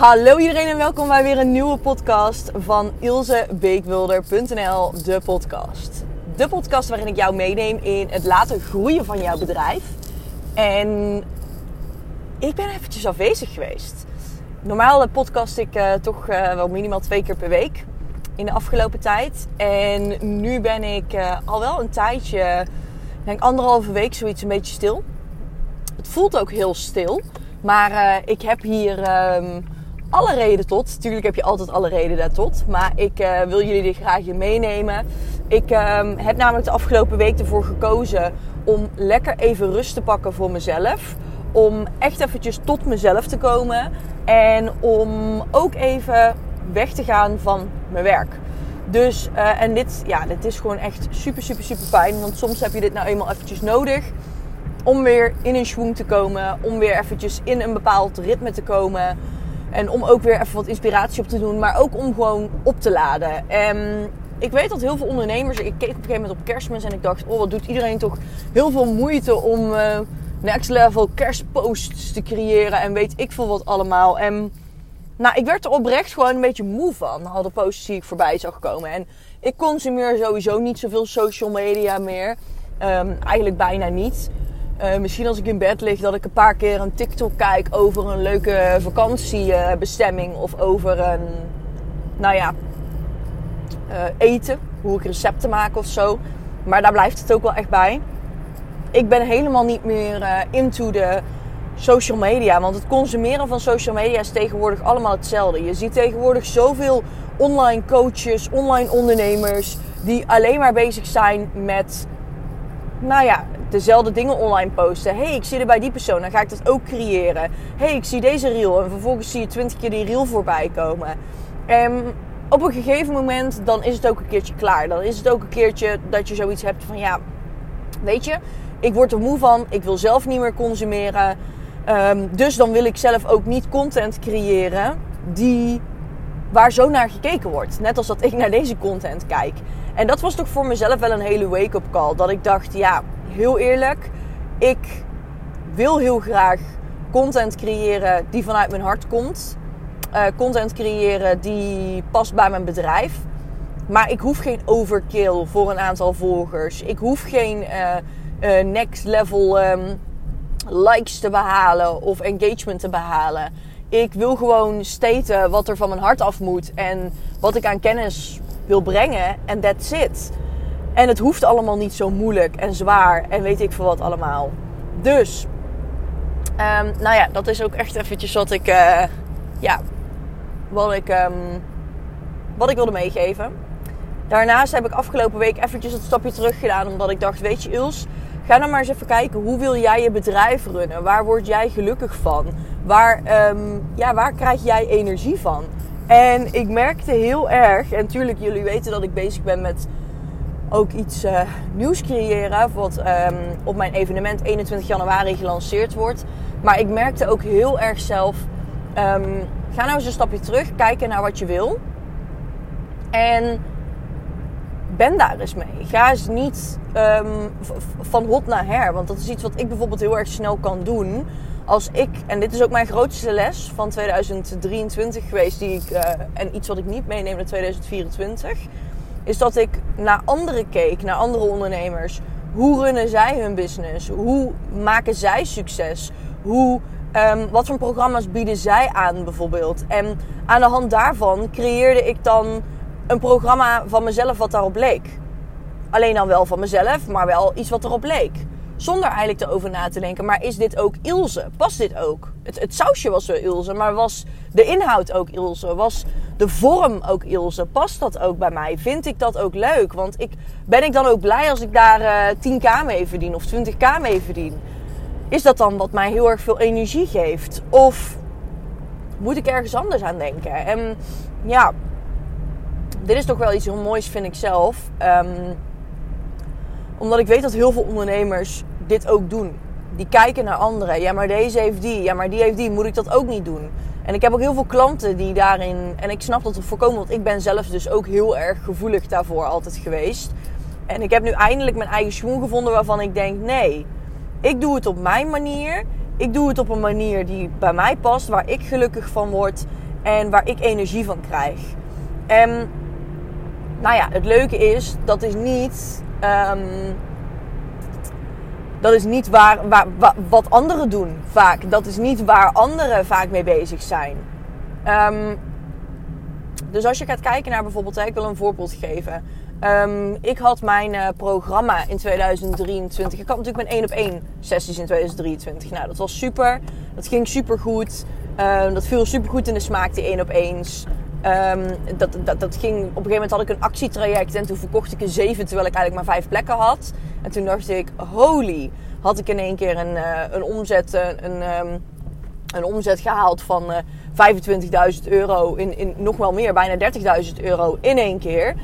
Hallo iedereen en welkom bij weer een nieuwe podcast van ilsebeekwilder.nl, de podcast. De podcast waarin ik jou meeneem in het laten groeien van jouw bedrijf. En ik ben eventjes afwezig geweest. Normaal podcast ik uh, toch uh, wel minimaal twee keer per week in de afgelopen tijd. En nu ben ik al wel een tijdje, denk anderhalve week zoiets een beetje stil. Het voelt ook heel stil. Maar ik heb hier um, alle reden tot. Natuurlijk heb je altijd alle reden daartot. Maar ik uh, wil jullie er graag in meenemen. Ik uh, heb namelijk de afgelopen week ervoor gekozen om lekker even rust te pakken voor mezelf. Om echt eventjes tot mezelf te komen. En om ook even weg te gaan van mijn werk. Dus, uh, en dit, ja, dit is gewoon echt super, super, super fijn. Want soms heb je dit nou eenmaal eventjes nodig. Om weer in een schwung te komen. Om weer eventjes in een bepaald ritme te komen. En om ook weer even wat inspiratie op te doen, maar ook om gewoon op te laden. En ik weet dat heel veel ondernemers. Ik keek op een gegeven moment op kerstmis en ik dacht: oh, wat doet iedereen toch heel veel moeite om uh, next level kerstposts te creëren en weet ik veel wat allemaal. En nou, ik werd er oprecht gewoon een beetje moe van. Al de posts die ik voorbij zag komen. En ik consumeer sowieso niet zoveel social media meer. Um, eigenlijk bijna niet. Uh, misschien als ik in bed lig dat ik een paar keer een TikTok kijk over een leuke vakantiebestemming of over een, nou ja, uh, eten, hoe ik recepten maak of zo. Maar daar blijft het ook wel echt bij. Ik ben helemaal niet meer uh, into de social media, want het consumeren van social media is tegenwoordig allemaal hetzelfde. Je ziet tegenwoordig zoveel online coaches, online ondernemers die alleen maar bezig zijn met, nou ja, dezelfde dingen online posten. hey, ik zie er bij die persoon, dan ga ik dat ook creëren. hey, ik zie deze reel en vervolgens zie je twintig keer die reel voorbij komen. En op een gegeven moment, dan is het ook een keertje klaar. Dan is het ook een keertje dat je zoiets hebt van, ja, weet je, ik word er moe van, ik wil zelf niet meer consumeren. Um, dus dan wil ik zelf ook niet content creëren die waar zo naar gekeken wordt. Net als dat ik naar deze content kijk. En dat was toch voor mezelf wel een hele wake-up call. Dat ik dacht, ja, heel eerlijk, ik wil heel graag content creëren die vanuit mijn hart komt. Uh, content creëren die past bij mijn bedrijf. Maar ik hoef geen overkill voor een aantal volgers. Ik hoef geen uh, uh, next level um, likes te behalen of engagement te behalen. Ik wil gewoon staten wat er van mijn hart af moet en wat ik aan kennis wil brengen. En that's it. En het hoeft allemaal niet zo moeilijk en zwaar en weet ik veel wat allemaal. Dus, um, nou ja, dat is ook echt eventjes wat ik, uh, ja, wat ik, um, wat ik wilde meegeven. Daarnaast heb ik afgelopen week eventjes het stapje terug gedaan, omdat ik dacht, weet je Ils, ga nou maar eens even kijken, hoe wil jij je bedrijf runnen? Waar word jij gelukkig van? Waar, um, ja, waar krijg jij energie van? En ik merkte heel erg, en natuurlijk jullie weten dat ik bezig ben met ook iets uh, nieuws creëren. Wat um, op mijn evenement 21 januari gelanceerd wordt. Maar ik merkte ook heel erg zelf. Um, ga nou eens een stapje terug. Kijken naar wat je wil. En ben daar eens mee. Ga eens niet um, van hot naar her. Want dat is iets wat ik bijvoorbeeld heel erg snel kan doen. Als ik, en dit is ook mijn grootste les van 2023 geweest. Die ik, uh, en iets wat ik niet meeneem naar 2024 is dat ik naar anderen keek, naar andere ondernemers. Hoe runnen zij hun business? Hoe maken zij succes? Hoe, um, wat voor programma's bieden zij aan bijvoorbeeld? En aan de hand daarvan creëerde ik dan een programma van mezelf wat daarop leek. Alleen dan wel van mezelf, maar wel iets wat erop leek. Zonder eigenlijk erover na te denken, maar is dit ook Ilse? Past dit ook? Het, het sausje was wel Ilse, maar was de inhoud ook Ilse? Was de vorm ook Ilse? Past dat ook bij mij? Vind ik dat ook leuk? Want ik, ben ik dan ook blij als ik daar uh, 10k mee verdien of 20k mee verdien? Is dat dan wat mij heel erg veel energie geeft? Of moet ik ergens anders aan denken? En ja, dit is toch wel iets heel moois, vind ik zelf. Um, omdat ik weet dat heel veel ondernemers dit ook doen. Die kijken naar anderen. Ja, maar deze heeft die. Ja, maar die heeft die. Moet ik dat ook niet doen? En ik heb ook heel veel klanten die daarin. En ik snap dat het voorkomen, want ik ben zelf dus ook heel erg gevoelig daarvoor altijd geweest. En ik heb nu eindelijk mijn eigen schoen gevonden waarvan ik denk: nee, ik doe het op mijn manier. Ik doe het op een manier die bij mij past, waar ik gelukkig van word. En waar ik energie van krijg. En nou ja, het leuke is, dat is niet. ehm, dat is niet waar, waar, wa- wat anderen doen vaak. Dat is niet waar anderen vaak mee bezig zijn. Ehm, dus als je gaat kijken naar bijvoorbeeld, ik wil een voorbeeld geven. Ehm, ik had mijn eh, programma in 2023. Ik had natuurlijk mijn 1 op 1 sessies in 2023. Nou, dat was super. Dat ging super goed. dat viel super goed in de smaak, die 1 op 1's. Ehm, dat, dat, dat ging, op een gegeven moment had ik een actietraject en toen verkocht ik een 7 terwijl ik eigenlijk maar 5 plekken had. En toen dacht ik, holy, had ik in één keer een, eh, een omzet, eh, een, ehm, een omzet gehaald van eh 25.000 euro, in, in nog wel meer, bijna 30.000 euro in één keer.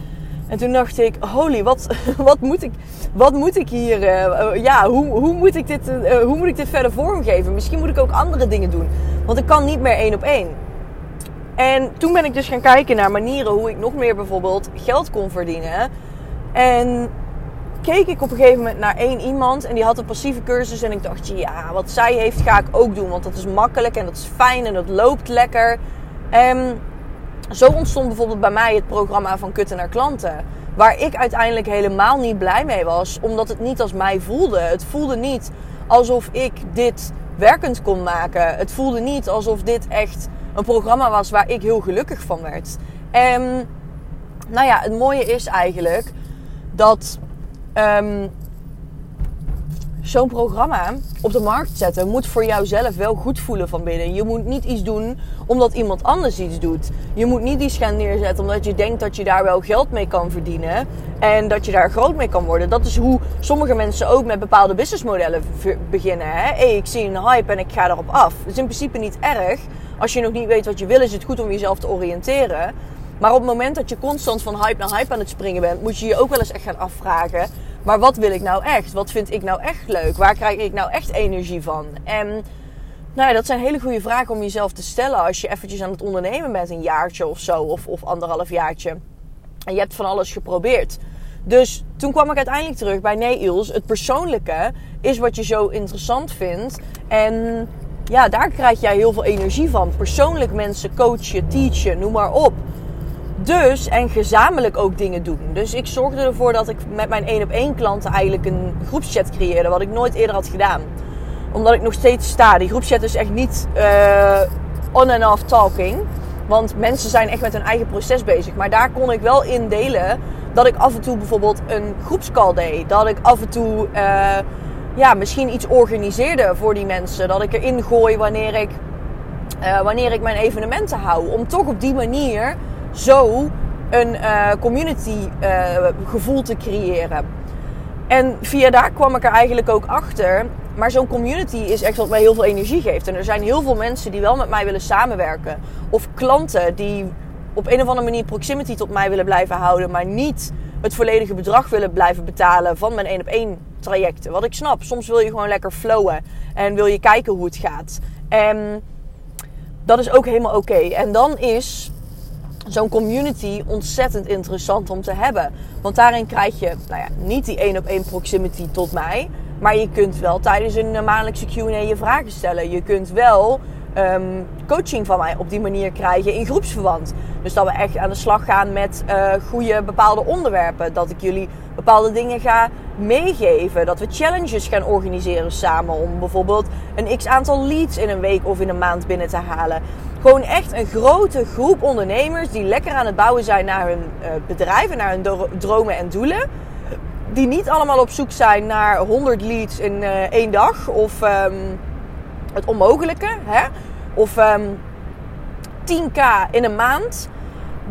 En toen dacht ik, holy, wat, wat, moet, ik, wat moet ik hier, eh, ja, hoe, hoe, moet ik dit, hoe moet ik dit verder vormgeven? Misschien moet ik ook andere dingen doen, want ik kan niet meer één op één. En toen ben ik dus gaan kijken naar manieren hoe ik nog meer bijvoorbeeld geld kon verdienen. En keek ik op een gegeven moment naar één iemand en die had een passieve cursus. En ik dacht, ja, wat zij heeft ga ik ook doen. Want dat is makkelijk en dat is fijn en dat loopt lekker. En zo ontstond bijvoorbeeld bij mij het programma van Kutten naar Klanten. Waar ik uiteindelijk helemaal niet blij mee was, omdat het niet als mij voelde. Het voelde niet alsof ik dit werkend kon maken. Het voelde niet alsof dit echt een programma was waar ik heel gelukkig van werd. En nou ja, het mooie is eigenlijk dat um, zo'n programma op de markt zetten moet voor jouzelf wel goed voelen van binnen. Je moet niet iets doen omdat iemand anders iets doet. Je moet niet iets gaan neerzetten omdat je denkt dat je daar wel geld mee kan verdienen en dat je daar groot mee kan worden. Dat is hoe sommige mensen ook met bepaalde businessmodellen beginnen. Hè? Hey, ik zie een hype en ik ga erop af. Dat is in principe niet erg. Als je nog niet weet wat je wil, is het goed om jezelf te oriënteren. Maar op het moment dat je constant van hype naar hype aan het springen bent, moet je je ook wel eens echt gaan afvragen. Maar wat wil ik nou echt? Wat vind ik nou echt leuk? Waar krijg ik nou echt energie van? En nou ja, dat zijn hele goede vragen om jezelf te stellen als je eventjes aan het ondernemen bent, een jaartje of zo, of, of anderhalf jaartje. En je hebt van alles geprobeerd. Dus toen kwam ik uiteindelijk terug bij nee, Iels, het persoonlijke is wat je zo interessant vindt. En ja, daar krijg jij heel veel energie van. Persoonlijk mensen coachen, teachen, noem maar op. Dus, en gezamenlijk ook dingen doen. Dus ik zorgde ervoor dat ik met mijn één op één klanten eigenlijk een groepschat creëerde. Wat ik nooit eerder had gedaan. Omdat ik nog steeds sta. Die groepschat is echt niet uh, on and off talking. Want mensen zijn echt met hun eigen proces bezig. Maar daar kon ik wel in delen dat ik af en toe bijvoorbeeld een groepscall deed. Dat ik af en toe uh, ja, misschien iets organiseerde voor die mensen. Dat ik erin gooi wanneer ik, uh, wanneer ik mijn evenementen hou. Om toch op die manier zo een uh, community uh, gevoel te creëren. En via daar kwam ik er eigenlijk ook achter. Maar zo'n community is echt wat mij heel veel energie geeft. En er zijn heel veel mensen die wel met mij willen samenwerken. Of klanten die op een of andere manier proximity tot mij willen blijven houden. Maar niet het volledige bedrag willen blijven betalen van mijn één op één trajecten. Wat ik snap. Soms wil je gewoon lekker flowen. En wil je kijken hoe het gaat. En dat is ook helemaal oké. En dan is zo'n community ontzettend interessant om te hebben. Want daarin krijg je nou ja, niet die één op één proximity tot mij. Maar je kunt wel tijdens een maandelijkse Q&A je vragen stellen. Je kunt wel um, coaching van mij op die manier krijgen in groepsverband. Dus dat we echt aan de slag gaan met uh, goede bepaalde onderwerpen. Dat ik jullie bepaalde dingen ga meegeven. Dat we challenges gaan organiseren samen. Om bijvoorbeeld een x aantal leads in een week of in een maand binnen te halen. Gewoon echt een grote groep ondernemers die lekker aan het bouwen zijn naar hun uh, bedrijven, naar hun dromen en doelen. Die niet allemaal op zoek zijn naar 100 leads in uh, één dag of um, het onmogelijke. Hè? Of um, 10k in een maand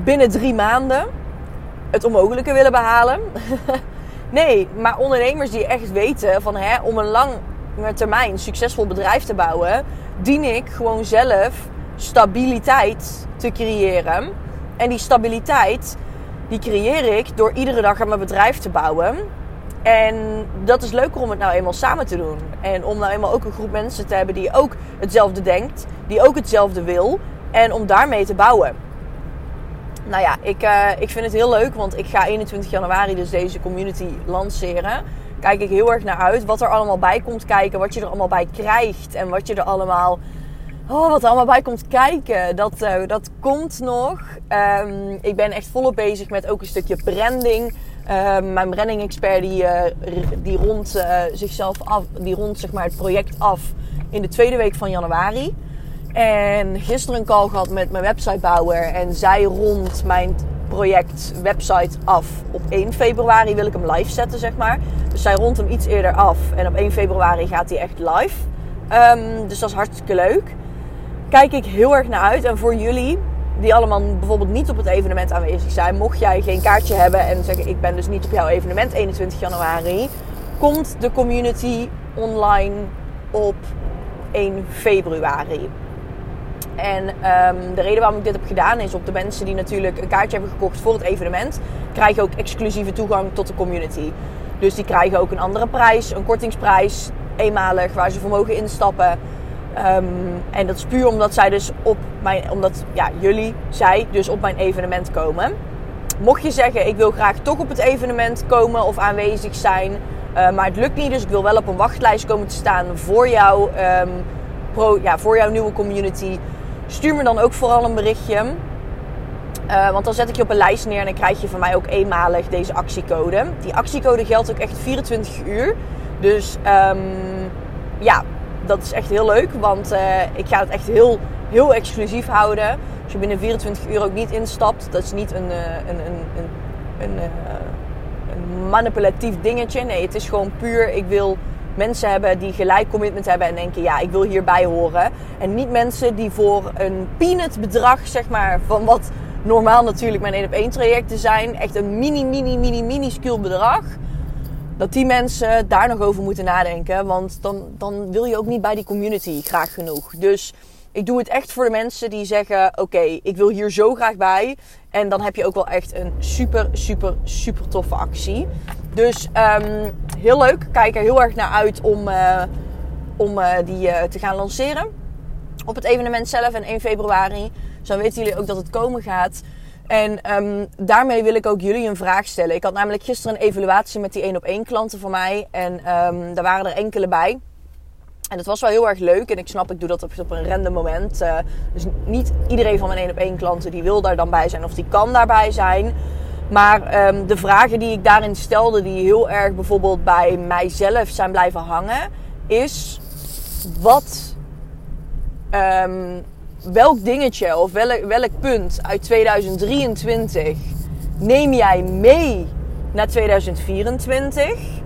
binnen drie maanden het onmogelijke willen behalen. nee, maar ondernemers die echt weten van hè, om een lange termijn succesvol bedrijf te bouwen, dien ik gewoon zelf stabiliteit te creëren. En die stabiliteit, die creëer ik door iedere dag aan mijn bedrijf te bouwen. En dat is leuker om het nou eenmaal samen te doen. En om nou eenmaal ook een groep mensen te hebben die ook hetzelfde denkt, die ook hetzelfde wil. En om daarmee te bouwen. Nou ja, ik, uh, ik vind het heel leuk, want ik ga 21 januari dus deze community lanceren. Kijk ik heel erg naar uit wat er allemaal bij komt kijken, wat je er allemaal bij krijgt en wat je er allemaal Oh, wat allemaal bij komt kijken, dat, uh, dat komt nog. Um, ik ben echt volop bezig met ook een stukje branding. Um, mijn branding expert die, uh, die rond uh, zichzelf af, die rond zeg maar het project af in de tweede week van januari. En gisteren een call gehad met mijn websitebouwer en zij rond mijn project website af. Op 1 februari wil ik hem live zetten, zeg maar. Dus zij rond hem iets eerder af en op 1 februari gaat hij echt live. Um, dus dat is hartstikke leuk kijk ik heel erg naar uit. En voor jullie, die allemaal bijvoorbeeld niet op het evenement aanwezig zijn, mocht jij geen kaartje hebben en zeggen: Ik ben dus niet op jouw evenement 21 januari, komt de community online op 1 februari. En um, de reden waarom ik dit heb gedaan is op de mensen die natuurlijk een kaartje hebben gekocht voor het evenement, krijgen ook exclusieve toegang tot de community. Dus die krijgen ook een andere prijs, een kortingsprijs, eenmalig, waar ze voor mogen instappen. Um, en dat is puur omdat zij dus op mijn, omdat ja, jullie, zij dus op mijn evenement komen. Mocht je zeggen, ik wil graag toch op het evenement komen of aanwezig zijn, uh, maar het lukt niet, dus ik wil wel op een wachtlijst komen te staan voor, jou, um, pro, ja, voor jouw nieuwe community, stuur me dan ook vooral een berichtje. Uh, want dan zet ik je op een lijst neer en dan krijg je van mij ook eenmalig deze actiecode. Die actiecode geldt ook echt 24 uur. Dus um, ja, dat is echt heel leuk, want uh, ik ga het echt heel, heel exclusief houden. Als je binnen 24 uur ook niet instapt, dat is niet een, uh, een, een, een, uh, een, manipulatief dingetje. Nee, het is gewoon puur, ik wil mensen hebben die gelijk commitment hebben en denken, ja, ik wil hierbij horen. En niet mensen die voor een peanut bedrag, zeg maar, van wat normaal natuurlijk mijn 1 op 1 trajecten zijn, echt een mini, mini, mini, minuscuul bedrag dat die mensen daar nog over moeten nadenken. Want dan, dan wil je ook niet bij die community graag genoeg. Dus ik doe het echt voor de mensen die zeggen: Oké, ik wil hier zo graag bij. En dan heb je ook wel echt een super, super, super toffe actie. Dus um, heel leuk. Kijk er heel erg naar uit om, uh, om uh, die uh, te gaan lanceren. Op het evenement zelf en 1 februari. Dan weten jullie ook dat het komen gaat. En um, daarmee wil ik ook jullie een vraag stellen. Ik had namelijk gisteren een evaluatie met die één op één klanten van mij. En um, daar waren er enkele bij. En het was wel heel erg leuk. En ik snap, ik doe dat op, op een random moment. Uh, dus niet iedereen van mijn één op één klanten die wil daar dan bij zijn of die kan daarbij zijn. Maar um, de vragen die ik daarin stelde, die heel erg bijvoorbeeld bij mijzelf zijn blijven hangen, is wat um, welk dingetje of welk, welk punt uit 2023 neem jij mee naar 2024?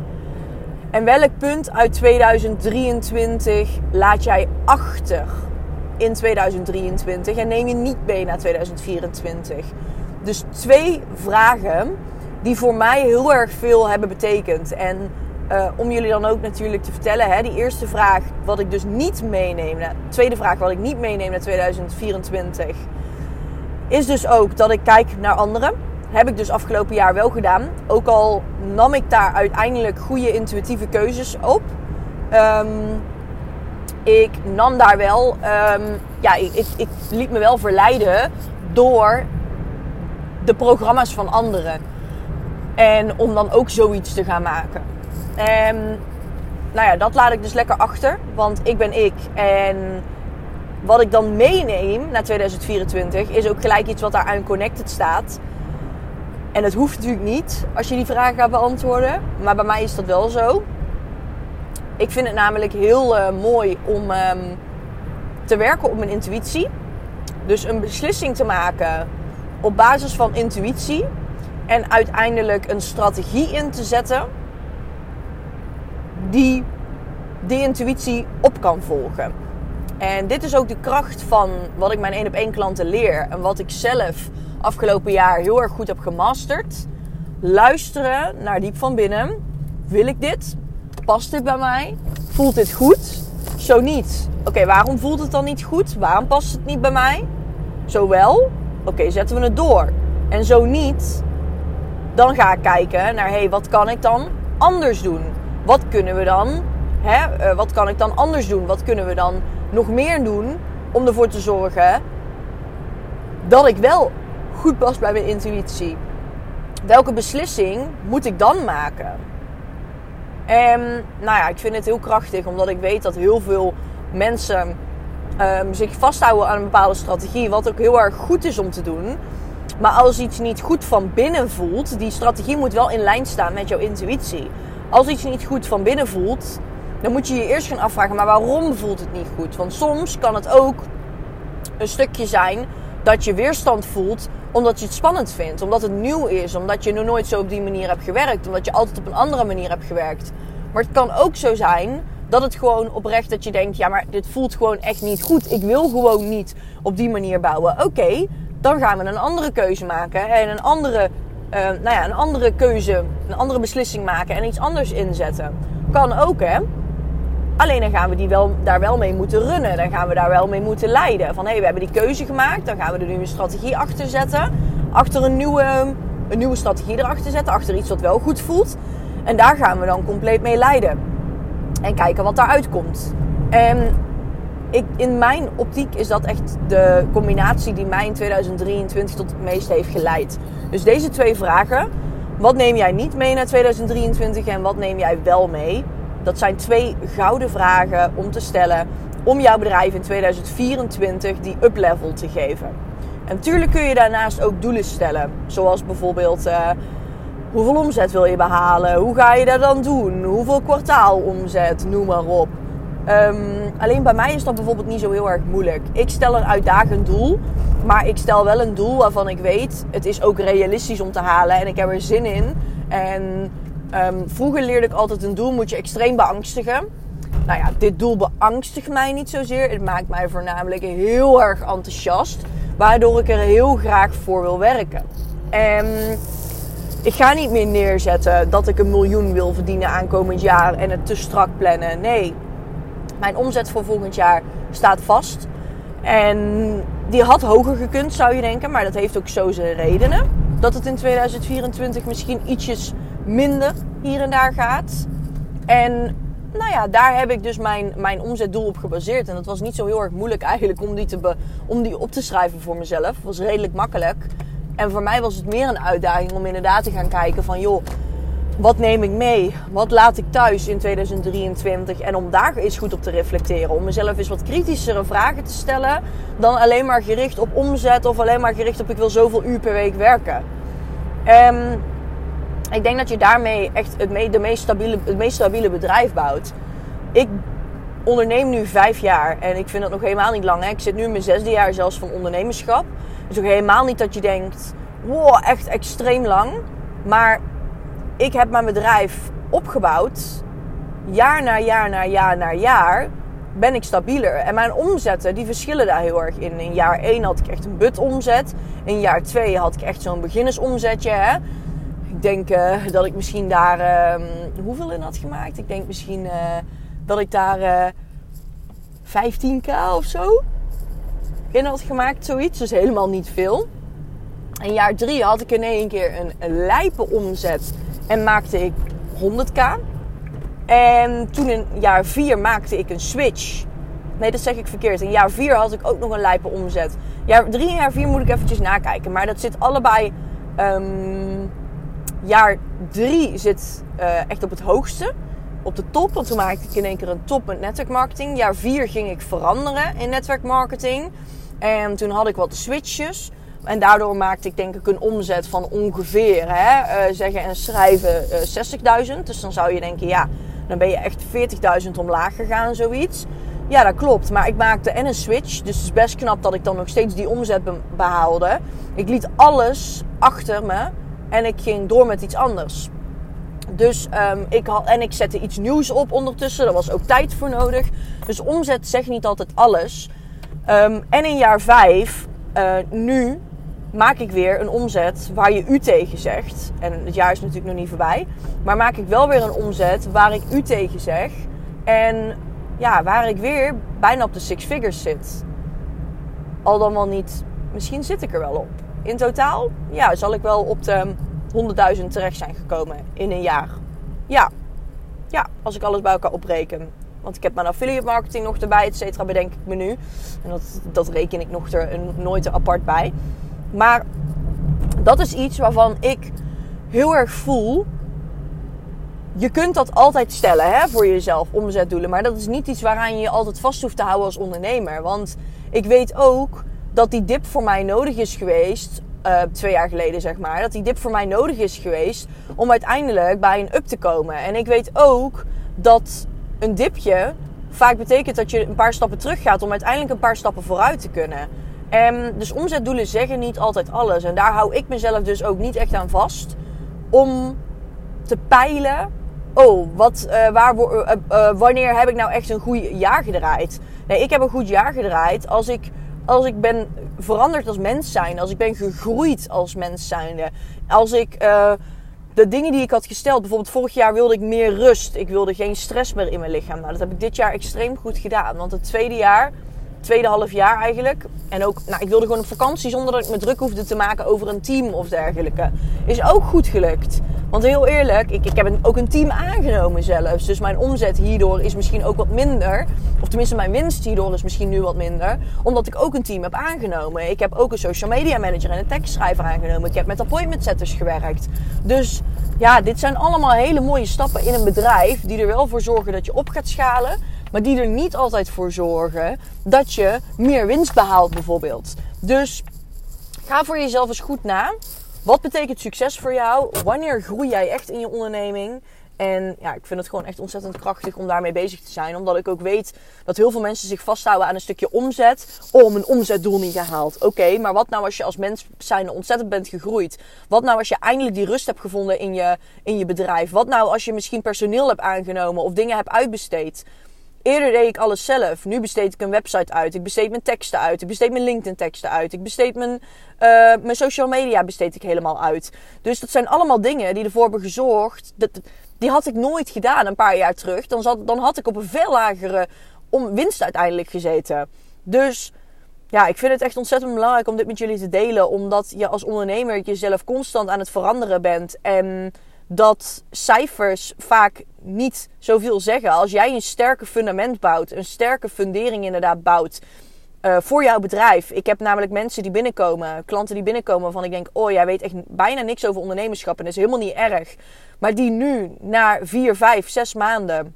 En welk punt uit 2023 laat jij achter in 2023 en neem je niet mee naar 2024? Dus twee vragen die voor mij heel erg veel hebben betekend. En uh, om jullie dan ook natuurlijk te vertellen, hè, die eerste vraag, wat ik dus niet meeneem, de tweede vraag, wat ik niet meeneem naar 2024, is dus ook dat ik kijk naar anderen. Heb ik dus afgelopen jaar wel gedaan. Ook al nam ik daar uiteindelijk goede intuïtieve keuzes op. Um, ik nam daar wel, um, ja, ik, ik, ik liet me wel verleiden door de programma's van anderen. En om dan ook zoiets te gaan maken. En nou ja, dat laat ik dus lekker achter. Want ik ben ik. En wat ik dan meeneem naar 2024 is ook gelijk iets wat daar aan connected staat. En het hoeft natuurlijk niet als je die vraag gaat beantwoorden. Maar bij mij is dat wel zo. Ik vind het namelijk heel uh, mooi om um, te werken op mijn intuïtie. Dus een beslissing te maken op basis van intuïtie. En uiteindelijk een strategie in te zetten die die intuïtie op kan volgen. En dit is ook de kracht van wat ik mijn één op één klanten leer en wat ik zelf afgelopen jaar heel erg goed heb gemasterd. Luisteren naar diep van binnen. Wil ik dit? Past dit bij mij? Voelt dit goed? Zo niet. Oké, waarom voelt het dan niet goed? Waarom past het niet bij mij? Zo wel? Oké, zetten we het door. En zo niet, dan ga ik kijken naar hé, hey, wat kan ik dan anders doen? wat kunnen we dan? Hè, uh, wat kan ik dan anders doen? Wat kunnen we dan nog meer doen om ervoor te zorgen dat ik wel goed pas bij mijn intuïtie? Welke beslissing moet ik dan maken? En nou ja, ik vind het heel krachtig omdat ik weet dat heel veel mensen um, zich vasthouden aan een bepaalde strategie, wat ook heel erg goed is om te doen. Maar als iets niet goed van binnen voelt, die strategie moet wel in lijn staan met jouw intuïtie. Als iets niet goed van binnen voelt, dan moet je je eerst gaan afvragen, maar waarom voelt het niet goed? Want soms kan het ook een stukje zijn dat je weerstand voelt omdat je het spannend vindt, omdat het nieuw is, omdat je nog nooit zo op die manier hebt gewerkt, omdat je altijd op een andere manier hebt gewerkt. Maar het kan ook zo zijn dat het gewoon oprecht dat je denkt, ja, maar dit voelt gewoon echt niet goed. Ik wil gewoon niet op die manier bouwen. Oké, dan gaan we een andere keuze maken en een andere, uh, nou ja, een andere keuze, een andere beslissing maken en iets anders inzetten. Kan ook, hè? Alleen dan gaan we die wel, daar wel mee moeten runnen. Dan gaan we daar wel mee moeten leiden. Van hé, hey, we hebben die keuze gemaakt. Dan gaan we er nu een strategie achter zetten. Achter een nieuwe, een nieuwe strategie erachter zetten. Achter iets wat wel goed voelt. En daar gaan we dan compleet mee leiden. En kijken wat daaruit komt. En ik, in mijn optiek is dat echt de combinatie die mij in 2023 tot het meest heeft geleid. Dus deze twee vragen. Wat neem jij niet mee naar 2023 en wat neem jij wel mee? Dat zijn twee gouden vragen om te stellen om jouw bedrijf in 2024 die up-level te geven. En natuurlijk kun je daarnaast ook doelen stellen. Zoals bijvoorbeeld uh, hoeveel omzet wil je behalen? Hoe ga je dat dan doen? Hoeveel kwartaalomzet? Noem maar op. Um, alleen bij mij is dat bijvoorbeeld niet zo heel erg moeilijk. Ik stel een uitdagend doel, maar ik stel wel een doel waarvan ik weet het is ook realistisch om te halen en ik heb er zin in. En Um, vroeger leerde ik altijd een doel moet je extreem beangstigen. Nou ja, dit doel beangstigt mij niet zozeer. Het maakt mij voornamelijk heel erg enthousiast. Waardoor ik er heel graag voor wil werken. En ik ga niet meer neerzetten dat ik een miljoen wil verdienen aankomend jaar en het te strak plannen. Nee, mijn omzet voor volgend jaar staat vast. En die had hoger gekund, zou je denken. Maar dat heeft ook zo zijn redenen. Dat het in 2024 misschien ietsjes minder hier en daar gaat. En nou ja, daar heb ik dus mijn, mijn omzetdoel op gebaseerd. En dat was niet zo heel erg moeilijk eigenlijk om die, te om die op te schrijven voor mezelf. Het was redelijk makkelijk. En voor mij was het meer een uitdaging om inderdaad te gaan kijken van joh, wat neem ik mee? Wat laat ik thuis in 2023? En om daar eens goed op te reflecteren. Om mezelf eens wat kritischere vragen te stellen. Dan alleen maar gericht op omzet of alleen maar gericht op ik wil zoveel uur per week werken. Um, ik denk dat je daarmee echt het, de meest stabiele, bedrijf bouwt. Ik onderneem nu vijf jaar en ik vind dat nog helemaal niet lang. Hè. Ik zit nu in mijn zesde jaar zelfs van ondernemerschap. Dus ook helemaal niet dat je denkt, wow, echt extreem lang. Maar ik heb mijn bedrijf opgebouwd. Jaar na jaar na jaar na jaar ben ik stabieler. En mijn omzetten, die verschillen daar heel erg in. In jaar 1 had ik echt een but omzet. In jaar 2 had ik echt zo'n beginnersomzetje. Ik denk dat ik misschien daar. Uh, hoeveel in had gemaakt? Ik denk misschien uh, dat ik daar 15k eh, of zo in had gemaakt, zoiets. Dus helemaal niet veel. In jaar 3 had ik in één keer een, lijpe omzet en maakte ik 100k. En toen in jaar 4 maakte ik een switch. Nee, dat zeg ik verkeerd. In jaar 4 had ik ook nog een lijpe omzet. Jaar 3 en jaar 4 moet ik eventjes nakijken. Maar dat zit allebei um, jaar drie zit uh, echt op het hoogste. Op de top, want toen maakte ik in één keer een top met netwerkmarketing. Jaar vier ging ik veranderen in netwerkmarketing. En toen had ik wat switches. En daardoor maakte ik denk ik een omzet van ongeveer, hè, uh, zeggen en schrijven, uh, eh, 60.000. Dus dan zou je denken, ja, dan ben je echt 40.000 omlaag gegaan, zoiets. Ja, dat klopt. Maar ik maakte en een switch. Dus het is best knap dat ik dan nog steeds die omzet behaalde. Ik liet alles achter me. En ik ging door met iets anders. Dus um, ik had, en ik zette iets nieuws op ondertussen. Daar was ook tijd voor nodig. Dus omzet zegt niet altijd alles. Um, en in jaar 5, uh, eh, nu maak ik weer een omzet waar je u tegen zegt. En het jaar is natuurlijk nog niet voorbij. Maar maak ik wel weer een omzet waar ik u tegen zeg. En ja, waar ik weer bijna op de six figures zit. Al dan wel niet, misschien zit ik er wel op in totaal ja, zal ik wel op de 100.000 terecht zijn gekomen in een jaar. Ja. ja, als ik alles bij elkaar opreken. Want ik heb mijn affiliate marketing nog erbij, et cetera, bedenk ik me nu. En dat, dat reken ik nog er nooit er apart bij. Maar dat is iets waarvan ik heel erg voel je kunt dat altijd stellen hè, voor jezelf, omzetdoelen. Maar dat is niet iets waaraan je je altijd vast hoeft te houden als ondernemer. Want ik weet ook dat die dip voor mij nodig is geweest. Uh, twee jaar geleden, zeg maar. Dat die dip voor mij nodig is geweest om uiteindelijk bij een up te komen. En ik weet ook dat een dipje vaak betekent dat je een paar stappen terug gaat om uiteindelijk een paar stappen vooruit te kunnen. En dus omzetdoelen zeggen niet altijd alles. En daar hou ik mezelf dus ook niet echt aan vast. Om te peilen. Oh, wat, uh, waar, uh, wanneer heb ik nou echt een goed jaar gedraaid? Nee, ik heb een goed jaar gedraaid als ik, als ik ben veranderd als mens zijn. Als ik ben gegroeid als mens zijnde. Als ik de dingen die ik had gesteld. Bijvoorbeeld vorig jaar wilde ik meer rust. Ik wilde geen stress meer in mijn lichaam. Nou, dat heb ik dit jaar extreem goed gedaan. Want het tweede jaar tweede half jaar eigenlijk. En ook, nou, ik wilde gewoon op vakantie zonder dat ik me druk hoefde te maken over een team of dergelijke. Is ook goed gelukt. Want heel eerlijk, ik, ik heb ook een team aangenomen zelfs. Dus mijn omzet hierdoor is misschien ook wat minder. Of tenminste, mijn winst hierdoor is misschien nu wat minder. Omdat ik ook een team heb aangenomen. Ik heb ook een social media manager en een tekstschrijver aangenomen. Ik heb met appointment setters gewerkt. Dus ja, dit zijn allemaal hele mooie stappen in een bedrijf. Die er wel voor zorgen dat je op gaat schalen maar die er niet altijd voor zorgen dat je meer winst behaalt, bijvoorbeeld. Dus ga voor jezelf eens goed na. Wat betekent succes voor jou? Wanneer groei jij echt in je onderneming? En ja, ik vind het gewoon echt ontzettend krachtig om daarmee bezig te zijn. Omdat ik ook weet dat heel veel mensen zich vasthouden aan een stukje omzet. Oh, mijn omzetdoel niet gehaald. Oké, maar wat nou als je als mens zijn ontzettend bent gegroeid? Wat nou als je eindelijk die rust hebt gevonden in je, in je bedrijf? Wat nou als je misschien personeel hebt aangenomen of dingen hebt uitbesteed? Eerder deed ik alles zelf. Nu besteed ik een website uit. Ik besteed mijn teksten uit. Ik besteed mijn LinkedIn teksten uit. Ik besteed mijn, uh, mijn social media besteed ik helemaal uit. Dus dat zijn allemaal dingen die ervoor hebben gezorgd. Dat, die had ik nooit gedaan een paar jaar terug. Dan, zat, dan had ik op een veel lagere om winst uiteindelijk gezeten. Dus ja, ik vind het echt ontzettend belangrijk om dit met jullie te delen. Omdat je als ondernemer jezelf constant aan het veranderen bent. En dat cijfers vaak niet zoveel zeggen. Als jij een sterke fundament bouwt, een sterke fundering inderdaad bouwt uh, voor jouw bedrijf. Ik heb namelijk mensen die binnenkomen, klanten die binnenkomen waarvan ik denk: oh, jij weet echt bijna niks over ondernemerschap en dat is helemaal niet erg. Maar die nu na vier, vijf, zes maanden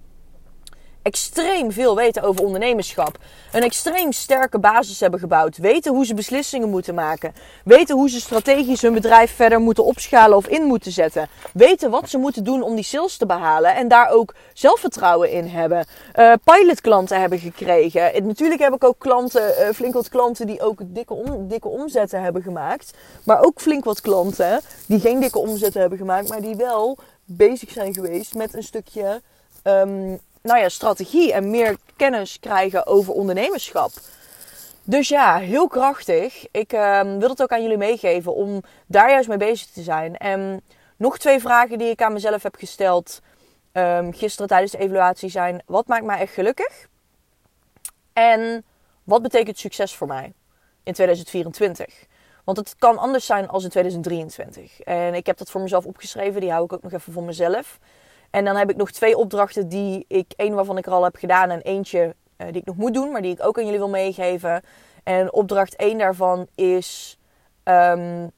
extreem veel weten over ondernemerschap. Een extreem sterke basis hebben gebouwd. Weten hoe ze beslissingen moeten maken. Weten hoe ze strategisch hun bedrijf verder moeten opschalen of in moeten zetten. Weten wat ze moeten doen om die sales te behalen. En daar ook zelfvertrouwen in hebben. Uh, pilotklanten hebben gekregen. En natuurlijk heb ik ook klanten, uh, flink wat klanten die ook dikke, om, dikke omzetten hebben gemaakt. Maar ook flink wat klanten die geen dikke omzetten hebben gemaakt. Maar die wel bezig zijn geweest met een stukje... Um, nou ja, strategie en meer kennis krijgen over ondernemerschap. Dus ja, heel krachtig. Ik uh, wil het ook aan jullie meegeven om daar juist mee bezig te zijn. En nog twee vragen die ik aan mezelf heb gesteld um, gisteren tijdens de evaluatie zijn: wat maakt mij echt gelukkig? En wat betekent succes voor mij in 2024? Want het kan anders zijn als in 2023. En ik heb dat voor mezelf opgeschreven, die hou ik ook nog even voor mezelf. En dan heb ik nog twee opdrachten die ik, één waarvan ik er al heb gedaan en eentje uh, die ik nog moet doen, maar die ik ook aan jullie wil meegeven. En opdracht 1 daarvan is um,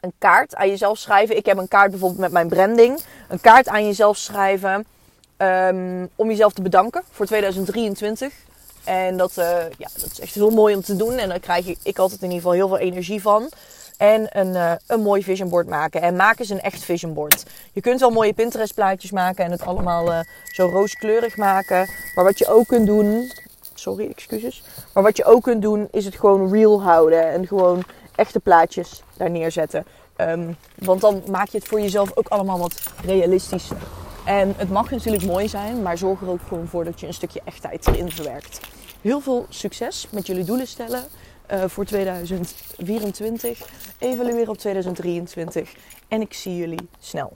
een kaart aan jezelf schrijven. Ik heb een kaart bijvoorbeeld met mijn branding. Een kaart aan jezelf schrijven um, om jezelf te bedanken voor 2023. En dat, uh, ja, dat is echt heel mooi om te doen. En daar krijg ik altijd in ieder geval heel veel energie van. En een, uh, een mooi vision board maken. En maak eens een echt vision board. Je kunt wel mooie Pinterest plaatjes maken en het allemaal uh, zo rooskleurig maken. Maar wat je ook kunt doen. Sorry, excuses. Maar wat je ook kunt doen is het gewoon real houden. En gewoon echte plaatjes daar neerzetten. Um, want dan maak je het voor jezelf ook allemaal wat realistischer. En het mag natuurlijk mooi zijn, maar zorg er ook gewoon voor dat je een stukje echtheid erin verwerkt. Heel veel succes met jullie doelen stellen uh, voor 2024. Evalueren op 2023. En ik zie jullie snel.